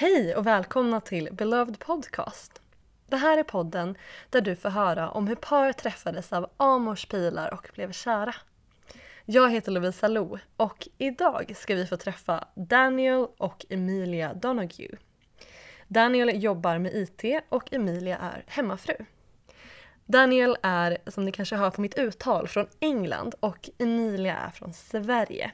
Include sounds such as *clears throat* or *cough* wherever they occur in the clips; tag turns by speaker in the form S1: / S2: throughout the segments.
S1: Hej och välkomna till Beloved Podcast. Det här är podden där du får höra om hur par träffades av Amors pilar och blev kära. Jag heter Lovisa Lo och idag ska vi få träffa Daniel och Emilia Donoghue. Daniel jobbar med IT och Emilia är hemmafru. Daniel är, som ni kanske hör på mitt uttal, från England och Emilia är från Sverige.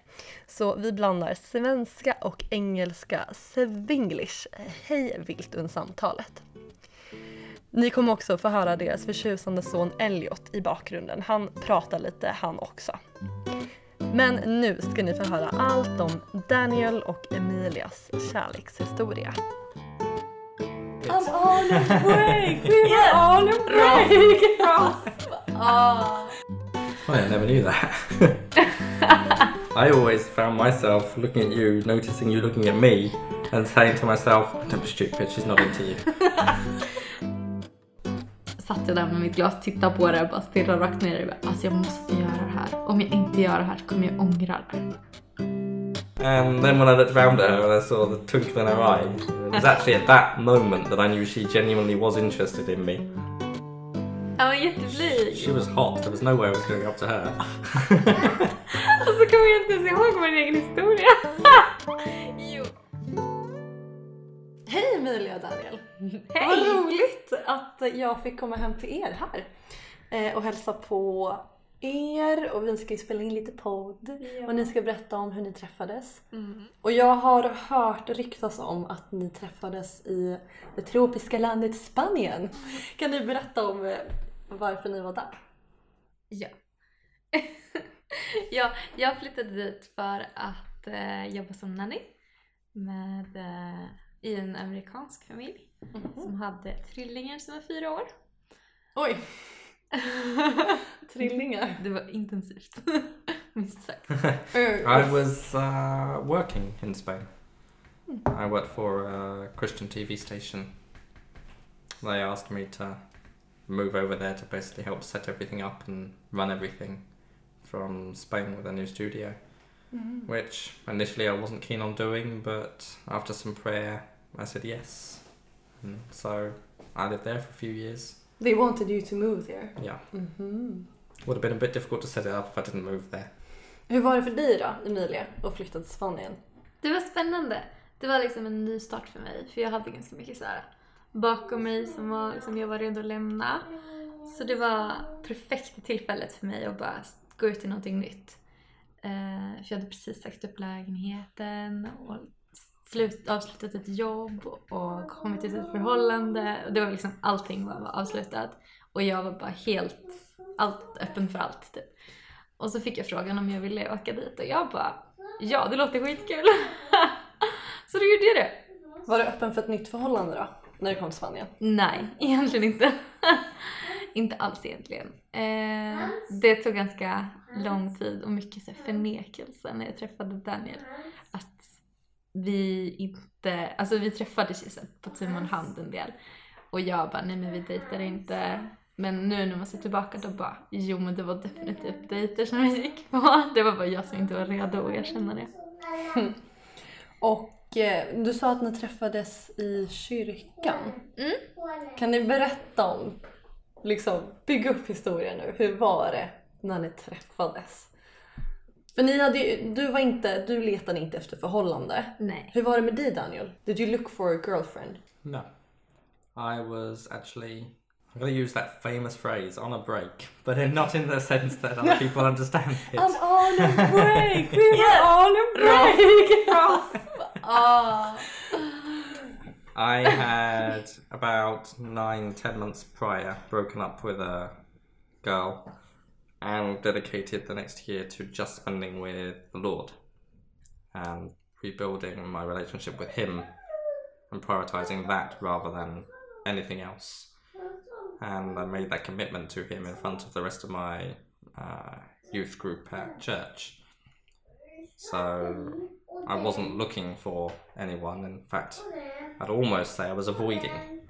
S1: Så vi blandar svenska och engelska svinglish hej vilt under samtalet. Ni kommer också få höra deras förtjusande son Elliot i bakgrunden. Han pratar lite han också. Men nu ska ni få höra allt om Daniel och Emilias kärlekshistoria.
S2: I'm on a break! We were on a break! *laughs*
S3: Oh, I never knew that. *laughs* I always found myself looking at you, noticing you looking at me, and saying to myself, "Don't be stupid. She's not into you." *laughs*
S4: Satt jag där med mitt glas, tittade på det och bara stirrade rakt ner i det. Alltså jag måste göra det här. Om jag inte gör det här så kommer jag ångra det.
S3: And then when I looked round at her and I saw the twinkle in her eye, it was actually at that moment that I knew she genuinely was interested in me.
S4: Jag var jätteblyg.
S3: She was hot. There was no way I was going up to her. *laughs*
S4: Och så kommer jag inte ens ihåg min egen historia. *laughs* jo.
S1: Hej Emilia och Daniel! Vad
S4: Hej!
S1: roligt att jag fick komma hem till er här eh, och hälsa på er och vi ska ju spela in lite podd och ni ska berätta om hur ni träffades.
S4: Mm.
S1: Och jag har hört ryktas om att ni träffades i det tropiska landet Spanien. Kan ni berätta om eh, varför ni var där?
S4: Ja. *laughs* ja. Jag flyttade dit för att eh, jobba som nanny med, eh, i en amerikansk familj som hade trillingar som var fyra år.
S1: Oj! *laughs* Trillingar.
S4: Det var intensivt, *laughs* minst sagt. *laughs*
S3: I was uh, working in Spain. I worked for a Christian TV station. They asked me to move over there to basically help set everything up and run everything from Spain with a new studio, which initially I wasn't keen on doing, but after some prayer, I said yes. And so I lived there for a few years.
S1: They wanted you to move there.
S3: Yeah,
S1: Mhm.
S3: would have been a bit difficult to set it up if I didn't move there.
S1: Hur var det för dig då, Emilia, att flytta till Spanien?
S4: Det var spännande. Det var liksom en ny start för mig. För jag hade ganska mycket så här bakom mig som var, liksom, jag var redo att lämna. Så det var perfekt tillfället för mig att bara gå ut i någonting nytt. Eh, för jag hade precis sagt upp lägenheten och slut, avslutat ett jobb och kommit ut i ett förhållande. Och det var liksom allting var, avslutat. Och jag var bara helt allt, öppen för allt typ. Och så fick jag frågan om jag ville åka dit och jag bara ja, det låter skitkul. *laughs* så då gjorde jag det.
S1: Var du öppen för ett nytt förhållande då? När du kom till Spanien?
S4: Nej, *laughs* egentligen inte. *laughs* inte alls egentligen. Eh, det tog ganska lång tid och mycket så förnekelse när jag träffade Daniel. Vi inte, alltså vi träffades ju här på tu hand en del. Och jag bara, nej men vi dejtar inte. Men nu när man ser tillbaka då bara, jo men det var definitivt dejter som vi gick på. *laughs* Det var bara jag som inte var redo att erkänna det. *laughs*
S1: Och eh, du sa att ni träffades i kyrkan.
S4: Mm.
S1: Kan ni berätta om, liksom, bygga upp historien nu. Hur var det när ni träffades? För ni hade du var inte, du letade inte efter förhållande.
S4: Nej.
S1: Hur var det med dig Daniel? Did you look for a girlfriend?
S3: No. I was actually. I'm going to use that famous phrase on a break, but not in the sense that other people *laughs* understand it.
S1: I'm on a break! *laughs* We were
S4: Yes.
S1: on a break! *laughs*
S4: Ah.
S3: I had about nine, ten months prior broken up with a girl and dedicated the next year to just spending with the Lord and rebuilding my relationship with Him and prioritizing that rather than anything else. And I made that commitment to Him in front of the rest of my uh, youth group at church. So I wasn't looking for anyone. In fact, I'd almost say I was avoiding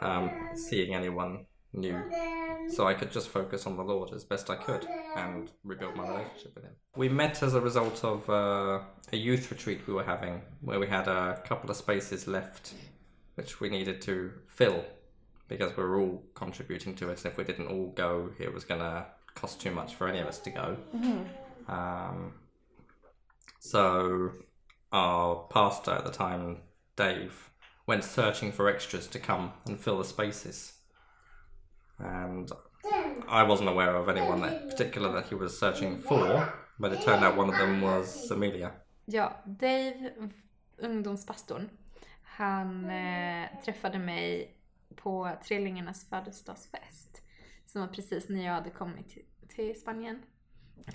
S3: um, seeing anyone new. So I could just focus on the Lord as best I could and rebuild my relationship with Him. We met as a result of uh, a youth retreat we were having, where we had a couple of spaces left, which we needed to fill because we were all contributing to it. If we didn't all go, it was gonna cost too much for any of us to go. Um, so our pastor at the time, Dave, went searching for extras to come and fill the spaces. And I wasn't aware of anyone in particular that he was searching for, but it turned out one of them was Amelia.
S4: Ja, Dave, ungdomspastorn, han eh, träffade mig på Trillingarnas födelsedagsfest. Som var precis när jag hade kommit till, till Spanien.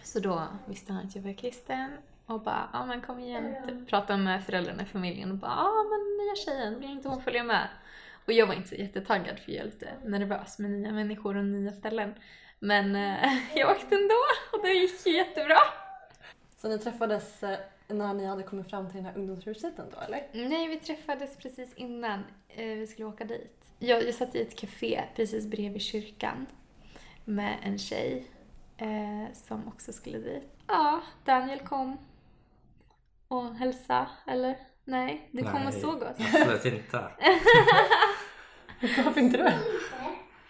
S4: Så då visste han att jag var kristen och bara, ja men kom igen, typ, prata med föräldrarna i familjen och bara, ja men nya tjejen, vill inte hon följa med? Och jag var inte så jättetaggad för jag är lite nervös med nya människor och nya ställen. Men eh, *laughs* jag åkte ändå och det gick ju jättebra.
S1: Så ni träffades eh, när ni hade kommit fram till den här ungdomsretreaten då eller?
S4: Nej, vi träffades precis innan eh, vi skulle åka dit. Jag, jag satt i ett café precis bredvid kyrkan med en tjej eh, som också skulle dit. Ja, Daniel kom och hälsa eller? Nej, du kom och såg oss.
S3: Absolut inte.
S1: Varför inte det?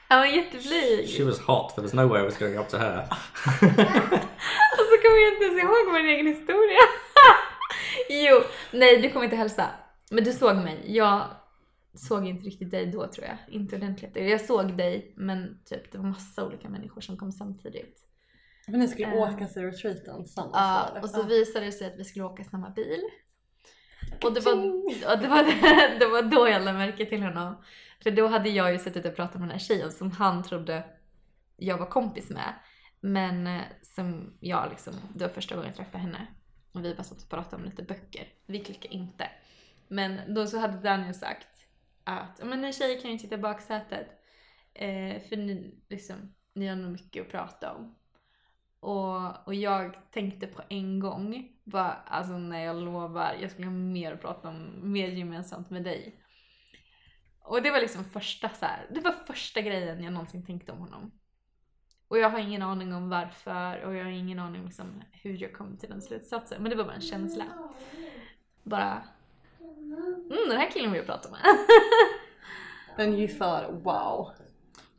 S4: Han var jätteblyg.
S3: She was hot. There was no way I was going up to her. *laughs*
S4: Och så kommer jag inte ens ihåg min egen historia. *laughs* jo, nej du kommer inte hälsa. Men du såg mig. Jag såg inte riktigt dig då tror jag. Inte ordentligt. Jag såg dig men typ det var massa olika människor som kom samtidigt.
S1: Men ni skulle
S4: Eh.
S1: åka till retreaten tillsammans
S4: Ja,
S1: eller?
S4: och så visade det sig att vi skulle åka samma bil. Och det var, och det, var, *laughs* det var då jag lade märke till honom. För då hade jag ju suttit och pratat med den här tjejen som han trodde jag var kompis med. Men eh, som jag liksom, det var första gången jag träffade henne. Och vi bara satt och pratade om lite böcker. Vi klickade inte. Men då så hade Daniel sagt att "Ja, men ni tjejer kan ju sitta i baksätet. Eh, för ni, liksom, ni har nog mycket att prata om. Och, och jag tänkte på en gång, bara, alltså när jag lovar, jag skulle ha mer att prata om, mer gemensamt med dig. Och det var liksom första så här, det var första grejen jag någonsin tänkte om honom. Och jag har ingen aning om varför och jag har ingen aning liksom hur jag kom till den slutsatsen. Men det var bara en känsla. Bara, mm, den här killen vill jag prata med.
S1: And you thought, wow.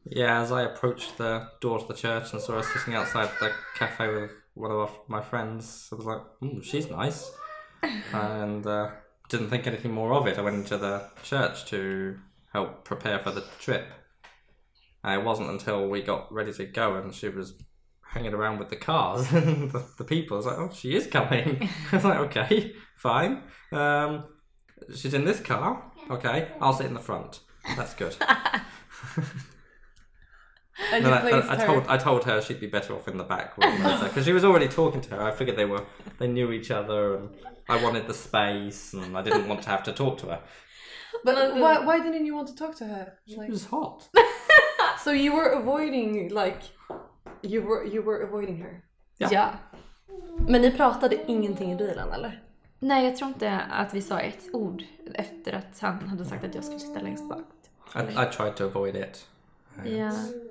S3: Yeah, as I approached the door to the church and saw her sitting outside the cafe with one of our- my friends, I was like, mm, she's nice. *laughs* and uh, didn't think anything more of it. I went into the church to help prepare for the trip. And it wasn't until we got ready to go and she was hanging around with the cars and *laughs* the, the people. I was like, oh, she is coming. *laughs* I was like, okay, fine. Um, she's in this car. Okay, I'll sit in the front. That's good.
S1: And
S3: No,
S1: you
S3: I, I, I told I told her she'd be better off in the back room because she was already talking to her. I figured they were they knew each other, and I wanted the space, and I didn't want to have to talk to her.
S1: But
S4: Men-
S1: why, why didn't you want to talk to her?
S3: She
S1: Like,
S3: was hot. *laughs*
S1: so you were avoiding, like, you were, you were avoiding her.
S3: Ja.
S4: ja.
S1: Men ni pratade ingenting i bilen eller?
S4: Nej, jag tror inte att vi sa ett ord efter att han hade sagt att jag skulle sitta längst bak.
S3: I, I tried to avoid it. Uh,
S4: Ja.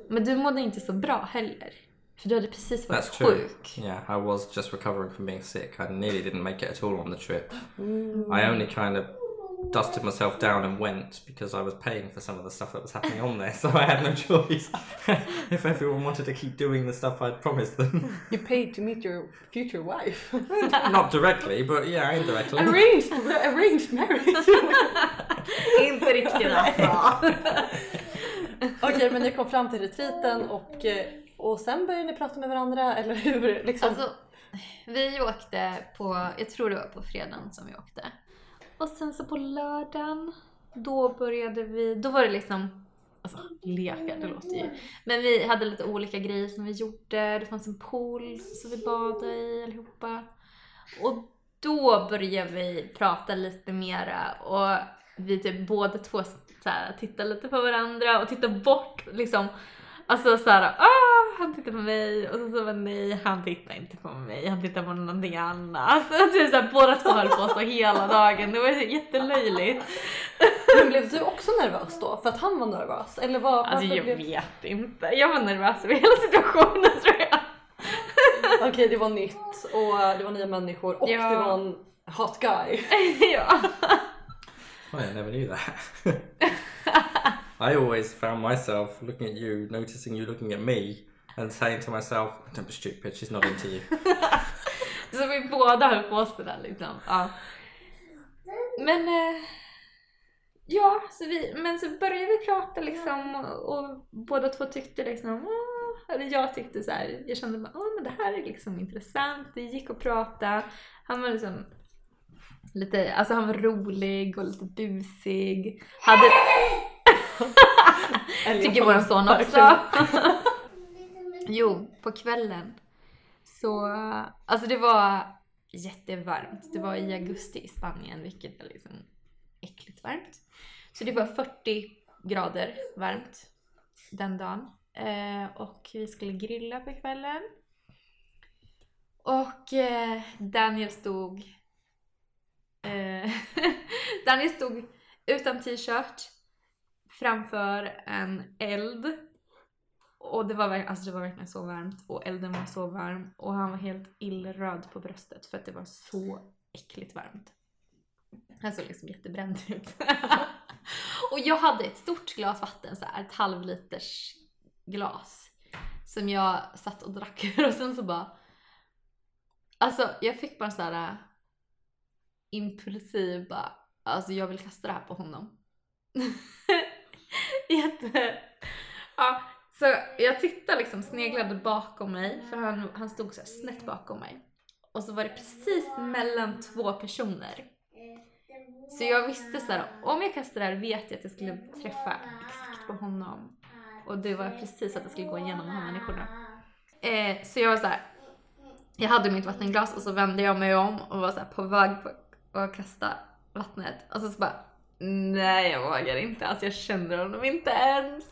S4: Men du mådde inte så bra heller. För du hade precis varit
S3: That's true.
S4: sjuk.
S3: Yeah, I was just recovering from being sick. I nearly didn't make it at all on the trip. Mm. I only kind of dusted myself down and went because I was paying for some of the stuff that was happening on there, so I had no choice. *laughs* if everyone wanted to keep doing the stuff I'd promised them,
S1: You paid to meet your future wife.
S3: not directly, but yeah, indirectly.
S1: arranged, arranged marriage. *laughs*
S4: inte riktigt alltså. *laughs* *laughs*
S1: Okej, men ni kom fram till retreaten och, eh, och sen började ni prata med varandra, eller hur? *laughs* Liksom.
S4: Alltså, vi åkte på, jag tror det var på fredagen som vi åkte. Och sen så på lördagen, då började vi, då var det liksom, alltså lekar, det låter ju. Men vi hade lite olika grejer som vi gjorde, det fanns en pool som vi badade i allihopa. Och då började vi prata lite mera och vi typ båda två så här, tittade lite på varandra och tittade bort liksom. Alltså såhär, ah, han tittar på mig och så, så var nej, han tittar inte på mig, han tittar på någonting annat. *laughs* Typ såhär, båda två höll på så hela dagen, det var jättelöjligt.
S1: Men blev du också nervös då? För att han var nervös? Eller var,
S4: Alltså jag
S1: blev...
S4: vet inte. Jag var nervös över hela situationen *laughs* tror jag.
S1: Okej, det var nytt och det var nya människor och
S4: Ja.
S1: det var en hot guy. *laughs*
S4: ja.
S3: Oh, I never knew that. I always found myself looking at you, noticing you looking at me, and saying to myself, "Don't be stupid. She's not into you." *laughs*
S4: Så vi båda höll på sådär liksom. Ja. Men eh, ja, så vi, men så började vi prata liksom och, och båda två tyckte liksom, åh, eller jag tyckte så här, jag kände bara, åh men det här är liksom intressant, det gick att prata. Han var liksom lite, alltså han var rolig och lite busig. Hade, *laughs* tycker våran son också. *laughs* Jo, på kvällen. Så, alltså det var jättevarmt. Det var i augusti i Spanien, vilket är liksom äckligt varmt. Så det var 40 grader varmt den dagen. Eh, och vi skulle grilla på kvällen. Och eh, Daniel stod... Eh, *laughs* Daniel stod utan t-shirt framför en eld och det var, alltså det var verkligen så varmt och elden var så varm och han var helt illröd på bröstet för att det var så äckligt varmt. Han såg liksom jättebränd ut. *laughs* och jag hade ett stort glas vatten, så här, ett halvliters glas som jag satt och drack ur och sen så bara Alltså jag fick bara såhär äh, impulsiv bara, alltså jag vill kasta det här på honom. *laughs* *laughs* Jätte... Ja, så jag tittade liksom, sneglade bakom mig, för han, han stod så här snett bakom mig. Och så var det precis mellan två personer. Så jag visste så här, om jag kastar det här vet jag att jag skulle träffa exakt på honom. Och det var precis att det skulle gå igenom de här människorna. Eh, så jag var så här, jag hade mitt vattenglas och så vände jag mig om och var så här på väg på att kasta vattnet. Och så, så bara, nej jag vågar inte. Alltså jag känner honom inte ens.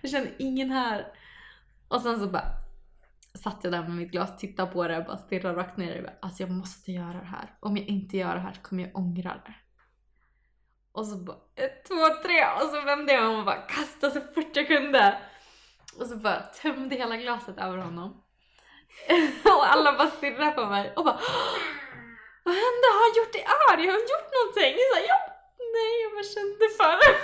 S4: Jag känner ingen här. Och sen så bara satt jag där med mitt glas, tittade på det och bara stirrade rakt ner. i det. Alltså jag måste göra det här. Om jag inte gör det här så kommer jag ångra det. Och så bara ett, två, tre och så vände jag om och bara kastade så fort jag kunde. Och så bara tömde hela glaset över honom. *laughs* och alla bara stirrade på mig och bara Vad hände? Har han gjort dig arg? Har han gjort någonting? Jag nej jag bara kände för det.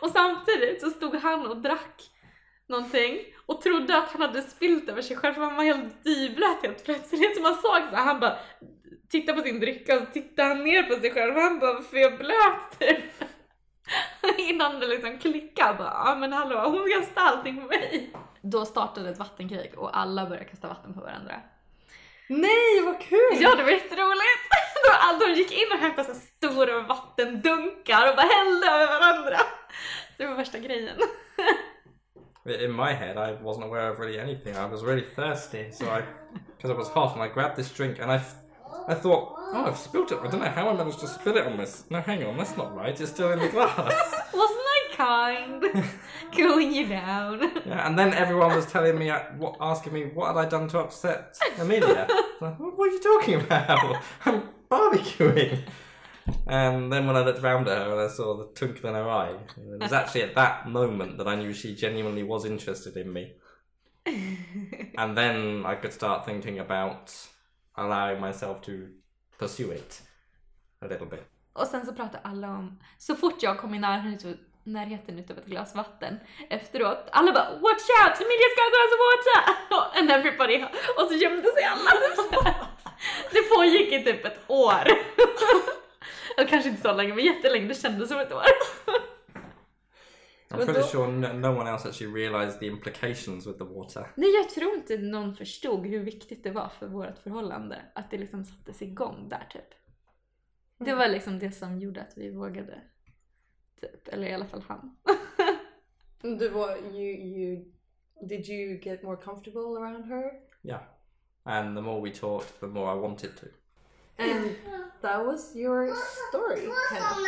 S4: *laughs* och samtidigt så stod han och drack någonting och trodde att han hade spillt över sig själv för han var helt dyblöt helt plötsligt. Så man såg så han bara tittade på sin dricka och så tittade han ner på sig själv och han bara varför är jag blöt typ? *laughs* Innan det liksom klickade bara, ja men hallå hon kastade allting på mig. Då startade ett vattenkrig och alla började kasta vatten på varandra.
S1: Nej vad kul!
S4: Ja det var jätteroligt! *laughs* De gick in och hämtade så stora vattendunkar och bara hällde över varandra. Det var värsta grejen.
S3: In my head, I wasn't aware of really anything. I was really thirsty, so I, because I was hot, and I grabbed this drink, and I, I thought, oh, I've spilt it. I don't know how I managed to spill it on this. No, hang on, that's not right. It's still in the glass. *laughs*
S4: Wasn't I kind? *laughs* Cooling you down. *laughs*
S3: yeah, and then everyone was telling me, uh, asking me, what had I done to upset Amelia? *laughs* Like, what are you talking about? I'm barbecuing. And then when I looked round at her and I saw the twinkle in her eye, it was actually at that moment that I knew she genuinely was interested in me. and then I could start thinking about allowing myself to pursue it a little bit.
S4: Och sen så pratade alla om, så fort jag kom i närheten, närheten utav ett glas vatten efteråt, alla bara watch out, Emilia ska ha glass water! And everybody, och så gömde sig alla. *laughs* Det pågick i typ ett år. *laughs* Eller kanske inte så länge, men jättelänge, det kändes som ett år.
S3: I'm pretty sure no, no one else actually realised the implications with the water.
S4: Nej, jag tror inte någon förstod hur viktigt det var för vårt förhållande. Att det liksom sattes igång där typ. Det var liksom det som gjorde att vi vågade. Typ, eller i alla fall han. *laughs*
S1: Du var, you, you, did you get more comfortable around her?
S3: Yeah. And the more we talked, the more I wanted to.
S1: And that was your story. kind of.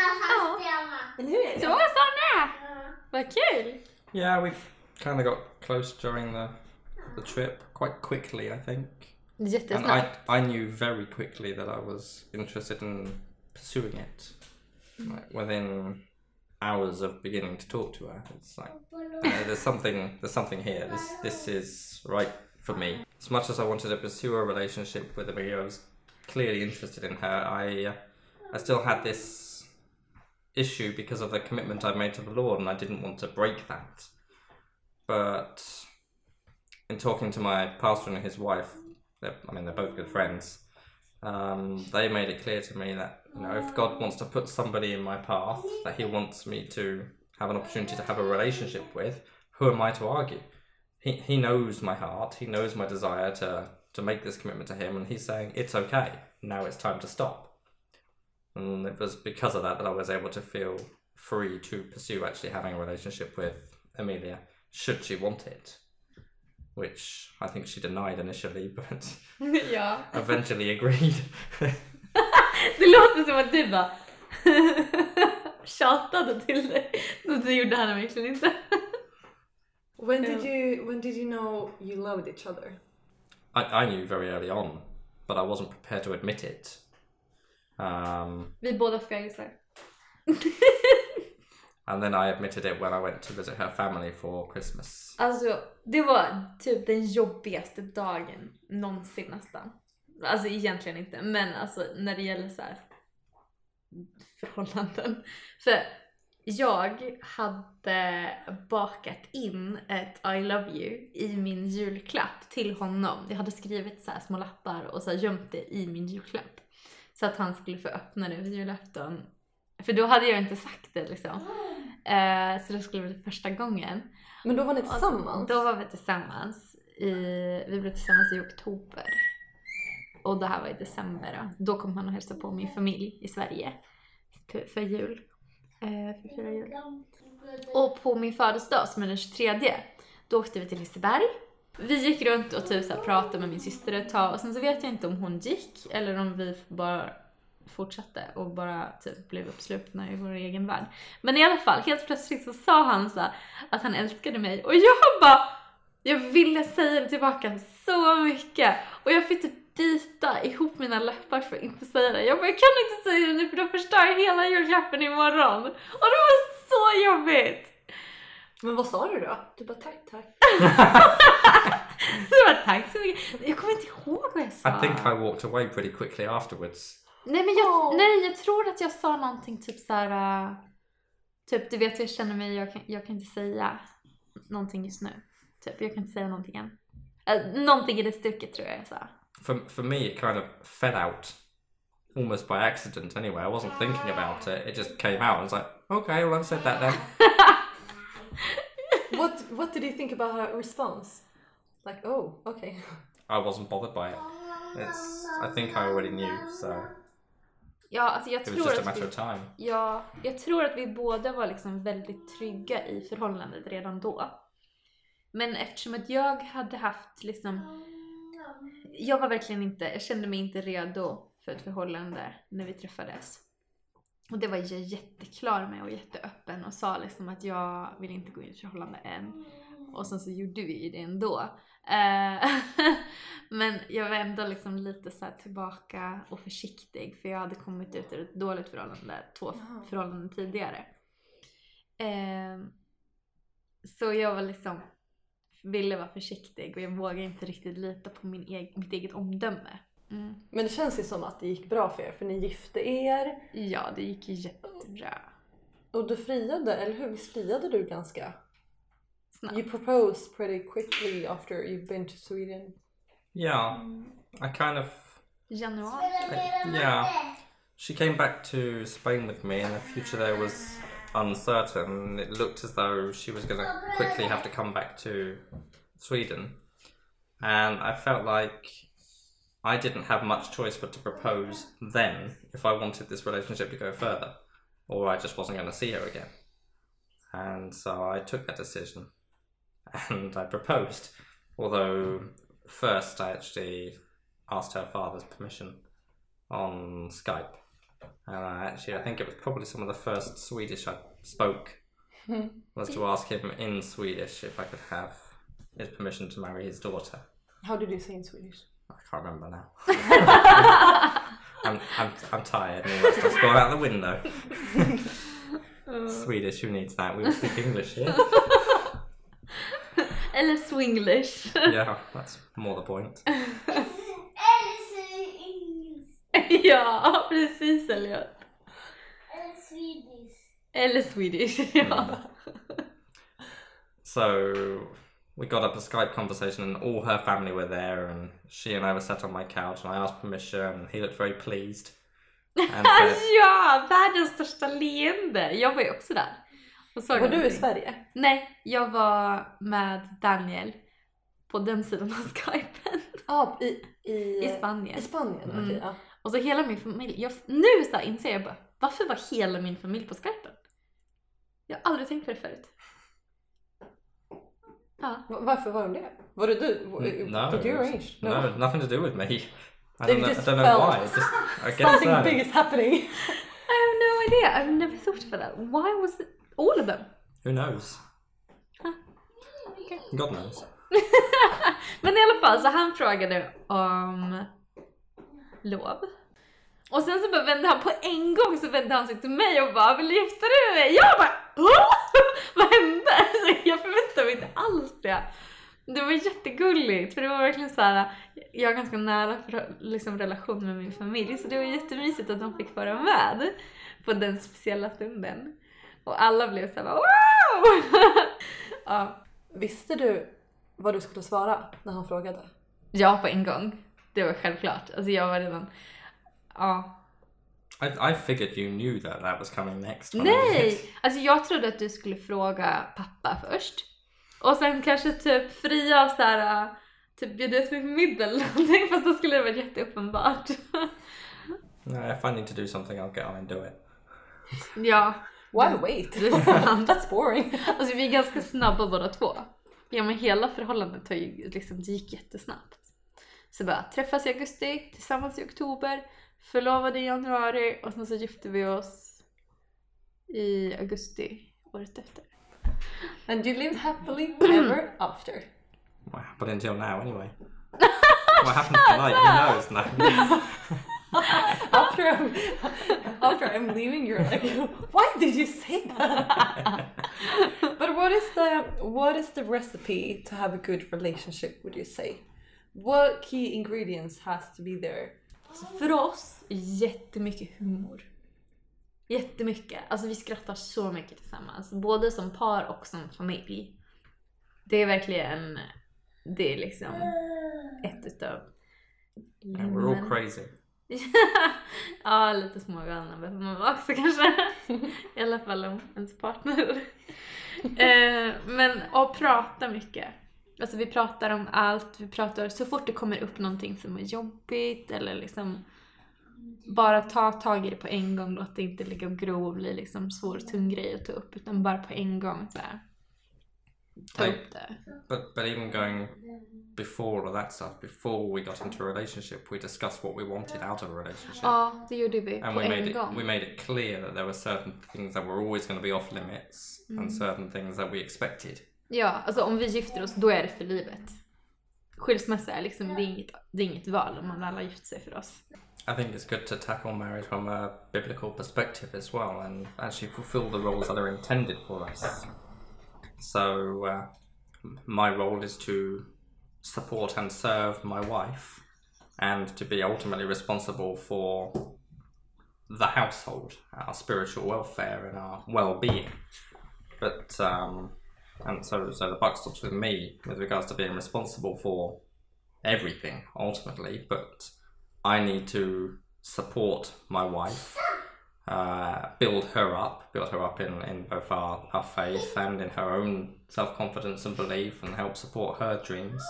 S1: Eller hur?
S4: Så såna! Uh-huh. Vad kul!
S3: Yeah, we kind of got close during the the trip quite quickly, I think. And I,
S4: Jättesnabbt.
S3: I knew very quickly that I was interested in pursuing it. like within hours of beginning to talk to her. It's like uh, there's something there's something here. This this is right for me. As much as I wanted to pursue a relationship with Amelia, I was clearly interested in her. I uh, I still had this issue because of the commitment I made to the Lord, and I didn't want to break that. But in talking to my pastor and his wife, I mean they're both good friends. Um, they made it clear to me that you know if God wants to put somebody in my path that He wants me to have an opportunity to have a relationship with, who am I to argue? He He knows my heart. He knows my desire to to make this commitment to Him, and He's saying it's okay. Now it's time to stop. And it was because of that that I was able to feel free to pursue actually having a relationship with Amelia, should she want it. Which I think she denied initially, but *laughs*
S4: ja.
S3: eventually agreed. *laughs*
S4: Det låter som att du bara *laughs* tjatade till dig. Men det gjorde han verkligen inte.
S1: When did you when did you know you loved each other?
S3: I, I knew very early on, but I wasn't prepared to admit it. Um,
S4: Vi båda fegisar. *laughs*
S3: and then I admitted it when I went to visit her family for Christmas.
S4: Alltså det var typ den jobbigaste dagen någonsin nästan. Alltså egentligen inte men alltså när det gäller så här förhållanden. För jag hade bakat in ett I love you i min julklapp till honom. Jag hade skrivit så här små lappar och så gömt det i min julklapp. Så att han skulle få öppna det vid julafton. För då hade jag inte sagt det liksom. Eh, så det skulle bli första gången.
S1: Men då var ni
S4: Och
S1: tillsammans?
S4: Då var vi tillsammans. I, vi blev tillsammans i oktober. Och det här var i december då. Då kom han och hälsade på min familj i Sverige. För, för jul. Eh, för fyra jul. Och på min födelsedag som är den 23. Då åkte vi till Liseberg. Vi gick runt och typ så här pratade med min syster ett tag och sen så vet jag inte om hon gick eller om vi bara fortsatte och bara typ blev uppslupna i vår egen värld. Men i alla fall, helt plötsligt så sa han så här, att han älskade mig och jag bara jag ville säga det tillbaka så mycket och jag fick typ bita ihop mina läppar för att inte säga det. Jag bara, jag kan inte säga det nu för då förstör jag hela julklappen imorgon. Och det var så jobbigt!
S1: Men vad sa du då? Du bara tack tack. *laughs*
S4: Så jag bara, tack så mycket. Jag kommer inte ihåg vad jag sa.
S3: I think I walked away pretty quickly afterwards.
S4: Nej men jag,
S1: Åh.
S4: nej, jag tror att jag sa någonting typ såhär... äh, Typ du vet jag känner mig, jag kan, jag kan inte säga någonting just nu. Typ jag kan inte säga någonting än. Äh, någonting i det stuket tror jag jag sa.
S3: For, for me, it kind of fell out almost by accident anyway. I wasn't thinking about it. It just came out. I was like, okay, well, I've said that then. *laughs*
S1: What what did you think about her response? Like oh okay.
S3: I wasn't bothered by it. It's, I think I already knew, so
S4: Ja, alltså jag
S3: it was
S4: tror
S3: just a
S4: att
S3: matter
S4: vi,
S3: of time.
S4: ja, jag tror att vi båda var liksom väldigt trygga i förhållandet redan då. Men eftersom att jag hade haft liksom jag var verkligen inte, jag kände mig inte redo för ett förhållande när vi träffades. Och det var jag jätteklar med och jätteöppen och sa liksom att jag vill inte gå in i ett förhållande än. Och sen så gjorde vi det ändå. Eh, *laughs* Men jag var ändå liksom lite så tillbaka och försiktig för jag hade kommit ut ur ett dåligt förhållande två förhållanden tidigare. Eh, Så jag var liksom ville vara försiktig och jag vågade inte riktigt lita på min eg- mitt eget omdöme. Mm.
S1: Men det känns ju som att det gick bra för er för ni gifte er
S4: Ja, det gick jättebra.
S1: och du friade, eller hur? Visst friade du ganska?
S4: Snabbt.
S1: You proposed pretty quickly after you've been to Sweden.
S3: Yeah, I kind of
S4: Januari.
S3: Yeah. She came back to Spain with me, and the future there was uncertain. It looked as though she was going to quickly have to come back to Sweden. And I felt like I didn't have much choice but to propose then if I wanted this relationship to go further, or I just wasn't going to see her again. And so I took that decision and I proposed. Although, first I actually asked her father's permission on Skype. And I actually, I think it was probably some of the first Swedish I spoke *laughs* was to ask him in Swedish if I could have his permission to marry his daughter.
S1: How did you say in Swedish?
S3: I can't remember now. *laughs* I'm, I'm, I'm tired and all gone out the window. *laughs* Swedish, who needs that? We all speak English here.
S4: Eller swinglish.
S3: yeah, that's more the point.
S4: Ja, precis Elliot.
S2: Eller swedish.
S4: Eller swedish. *laughs* ja.
S3: So we got up a Skype conversation, and all her family were there, and she and I were sat on my couch, and I asked permission, and he looked very pleased. And *laughs* said,
S4: ja, världens största leende. Jag var ju också där. Och såg
S1: Var du i. Sverige?
S4: Nej, jag var med Daniel på den sidan av skypen.
S1: Ja, i, i,
S4: I Spanien.
S1: I Spanien,
S4: Mm.
S1: okej. ja.
S4: Och så hela min familj. Jag, nu så här inser jag bara, varför var hela min familj på skypen? Jag har aldrig tänkt på det förut. Ja.
S1: Va- Varför var de det? Var det du?
S3: "N- No,
S1: Did you
S3: it
S1: arrange?
S3: no, nothing to do with me. *laughs* I don't know, I
S1: just
S3: don't know why. It Just, I guess
S1: Something
S3: so.
S1: big is happening.
S4: I have no idea. I've never thought about that. Why was it all of them?
S3: Who knows?
S4: Huh. Okay.
S3: God knows. *laughs*
S4: Men i alla fall, så han frågade om lov. Och sen så bara vände han på en gång så vände han sig till mig och bara vill du gifta dig med mig? Jag bara "Åh! *laughs* Vad hände? Så jag förväntade mig inte alls det. Det var jättegulligt för det var verkligen så här. jag har ganska nära för, liksom, relation med min familj så det var jättemysigt att de fick vara med på den speciella stunden. Och alla blev såhär wow! *laughs* ja.
S1: Visste du vad du skulle svara när han frågade?
S4: Ja, på en gång. Det var självklart. Alltså jag var redan... Ja.
S3: I, I figured you knew that that was coming next.
S4: Nej! Alltså jag trodde att du skulle fråga pappa först. Och sen kanske typ fria och såhär... Typ bjuda ut mig på middag eller någonting fast då skulle det vara jätteuppenbart.
S3: No, if I need to do something, I'll get on and do it.
S4: ja,
S1: Why wait?
S4: det är sant.
S1: That's boring.
S4: Alltså vi är ganska snabba båda två. Ja men hela förhållandet har ju liksom, det gick jättesnabbt. Så bara träffas i augusti, tillsammans i oktober, förlovade i januari och sen så gifte vi oss i augusti året efter.
S1: And you lived happily *clears throat* ever after.
S3: What happened until now, anyway? *laughs* what happened tonight? Who knows? No. *laughs*
S1: After I'm, after I'm leaving, you're like, why did you say that? *laughs* but what is the what is the recipe to have a good relationship? Would you say? What key ingredients has to be there?
S4: Så för oss, jättemycket humor. Jättemycket. Alltså vi skrattar så mycket tillsammans. Både som par och som familj. Det är verkligen, det är liksom ett utav
S3: And we're all crazy. *laughs*
S4: ja, lite smågalna behöver man vara också kanske. I alla fall om ens partner. *laughs* eh, men att prata mycket. Alltså vi pratar om allt, vi pratar så fort det kommer upp någonting som är jobbigt eller liksom bara ta tag i det på en gång, låt det inte ligga och gro och bli liksom svår och tung grej att ta upp utan bara på en gång så här. Ta
S3: Nej.
S4: upp det.
S3: But but even going before all that stuff, before we got into a relationship, we discussed what we wanted out of a relationship.
S4: Ja, det gjorde vi
S3: and
S4: på
S3: we made
S4: en
S3: it
S4: gång.
S3: we made it clear that there were certain things that were always going to be off limits and certain things that we expected.
S4: Ja, alltså om vi gifter oss då är det för livet. Skilsmässa är liksom, det är inget, det är inget val om man har gift sig för oss.
S3: I think it's good to tackle marriage from a biblical perspective as well and actually fulfill the roles that are intended for us. So, uh, my role is to support and serve my wife and to be ultimately responsible for the household, our spiritual welfare, and our well being. But, um, and so, so the buck stops with me with regards to being responsible for everything ultimately, but I need to support my wife, uh, build her up, build her up in, in both our, our faith and in her own self confidence and belief, and help support her dreams.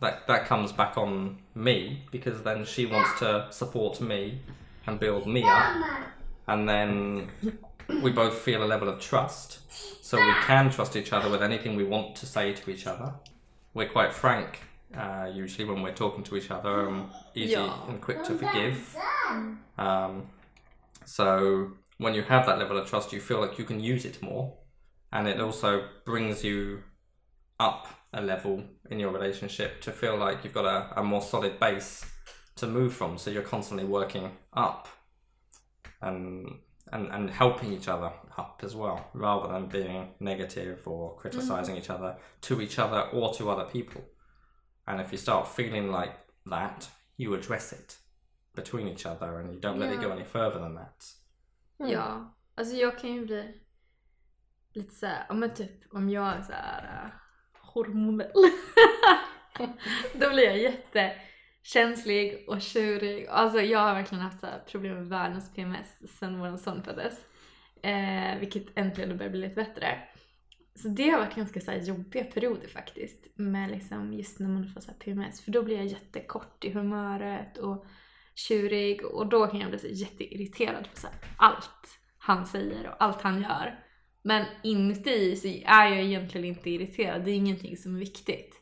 S3: That that comes back on me because then she wants to support me and build me up, and then we both feel a level of trust, so we can trust each other with anything we want to say to each other. We're quite frank uh, usually when we're talking to each other, and easy
S4: Yeah.
S3: and quick to forgive. Um, so when you have that level of trust, you feel like you can use it more, and it also brings you up a level in your relationship to feel like you've got a, a more solid base to move from. So you're constantly working up, and and, and helping each other up as well, rather than being negative or criticizing each other to each other or to other people. And if you start feeling like that, you address it between each other and you don't let it go any further than that.
S4: Ja, alltså jag kan ju bli lite såhär, ja men typ om jag är såhär uh, hormonell. *laughs* Då blir jag känslig och tjurig. Alltså jag har verkligen haft så problem med världens PMS sen vår son föddes. Eh, vilket äntligen börjar bli lite bättre. Så det har varit ganska så här jobbiga perioder faktiskt. Med liksom just när man får så här PMS. För då blir jag jättekort i humöret och tjurig och då kan jag bli så jätteirriterad på så här allt han säger och allt han gör. Men inuti så är jag egentligen inte irriterad, det är ingenting som är viktigt.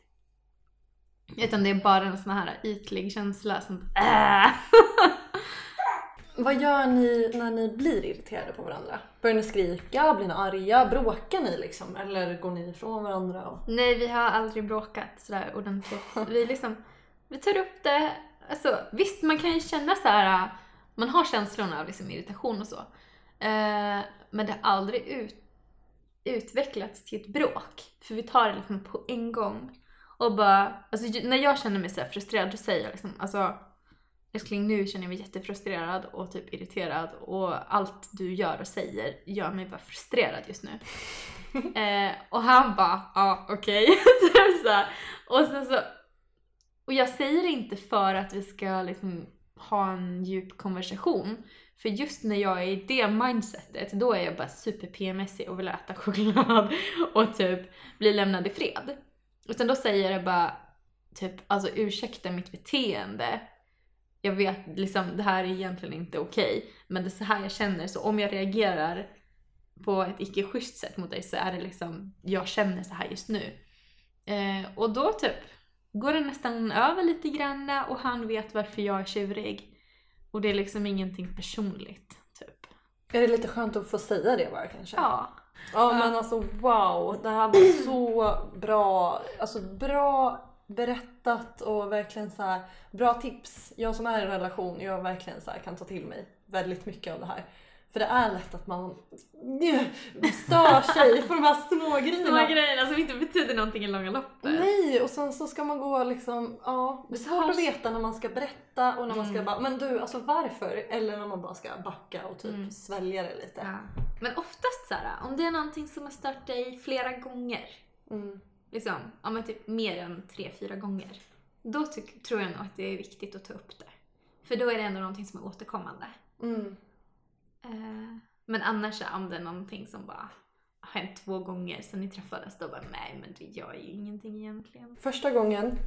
S4: Utan det är bara en sån här ytlig känsla som äh. *laughs*
S1: Vad gör ni när ni blir irriterade på varandra? Börjar ni skrika? Blir ni arga? Bråkar ni liksom? Eller går ni ifrån varandra? Och...
S4: Nej, vi har aldrig bråkat sådär ordentligt. *laughs* Vi liksom, vi tar upp det. Alltså visst, man kan ju känna så här. man har känslorna av liksom irritation och så. Eh, men det har aldrig ut, utvecklats till ett bråk. För vi tar det liksom på en gång. Och bara, alltså när jag känner mig så frustrerad, då säger jag liksom, alltså älskling nu känner jag mig jättefrustrerad och typ irriterad och allt du gör och säger gör mig bara frustrerad just nu. *laughs* Eh, och han bara, ja okej. *laughs* Typ så här. och sen så, och jag säger det inte för att vi ska liksom ha en djup konversation. För just när jag är i det mindsetet, då är jag bara super PMSig och vill äta choklad *laughs* och typ bli lämnad i fred. Utan då säger jag bara typ, alltså ursäkta mitt beteende. Jag vet liksom, det här är egentligen inte okej. men det är så här jag känner, så om jag reagerar på ett icke schysst sätt mot dig så är det liksom, jag känner så här just nu. Eh, och då typ går det nästan över lite grann och han vet varför jag är tjurig. Och det är liksom ingenting personligt, typ.
S1: Är det lite skönt att få säga det bara kanske?
S4: Ja.
S1: Ja men alltså wow, det här var så bra, alltså bra berättat och verkligen så här bra tips. Jag som är i en relation, jag verkligen så här kan ta till mig väldigt mycket av det här. För det är lätt att man stör *laughs* sig på de här små grejerna.
S4: Här grejerna som inte betyder någonting i långa loppet.
S1: Nej, och sen så ska man gå liksom, ja, det är svårt att veta när man ska berätta och när man ska bara, men du alltså varför? Eller när man bara ska backa och typ svälja det lite.
S4: Ja. Men oftast så här, om det är någonting som har stört dig flera gånger,
S1: Mm.
S4: liksom, ja men typ mer än tre, fyra gånger. Då tyck, tror jag nog att det är viktigt att ta upp det. För då är det ändå någonting som är återkommande.
S1: Mm.
S4: Eh, men annars om det är någonting som bara har hänt två gånger sen ni träffades, då bara nej men det gör ju ingenting egentligen.
S1: Första gången,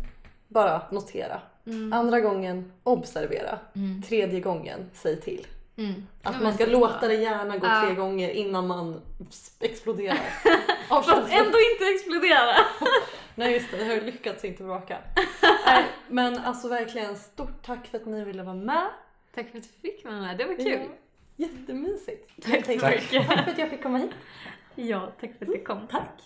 S1: bara notera.
S4: Mm.
S1: Andra gången, observera.
S4: Mm.
S1: Tredje gången, säg till.
S4: Mm.
S1: Att
S4: Ja,
S1: man ska
S4: så-
S1: låta det gärna gå
S4: Ja.
S1: tre gånger innan man exploderar. *laughs*
S4: Fast ändå inte explodera! *laughs*
S1: Nej just det, det har ju lyckats inte bråka. *laughs* Nej, men alltså verkligen stort tack för att ni ville vara med.
S4: Tack för att du fick vara med, det var kul.
S1: Ja, jättemysigt.
S4: Tack så
S1: Tack.
S4: mycket.
S1: Tack för att jag fick komma hit.
S4: Ja, tack för att du kom.
S1: Tack.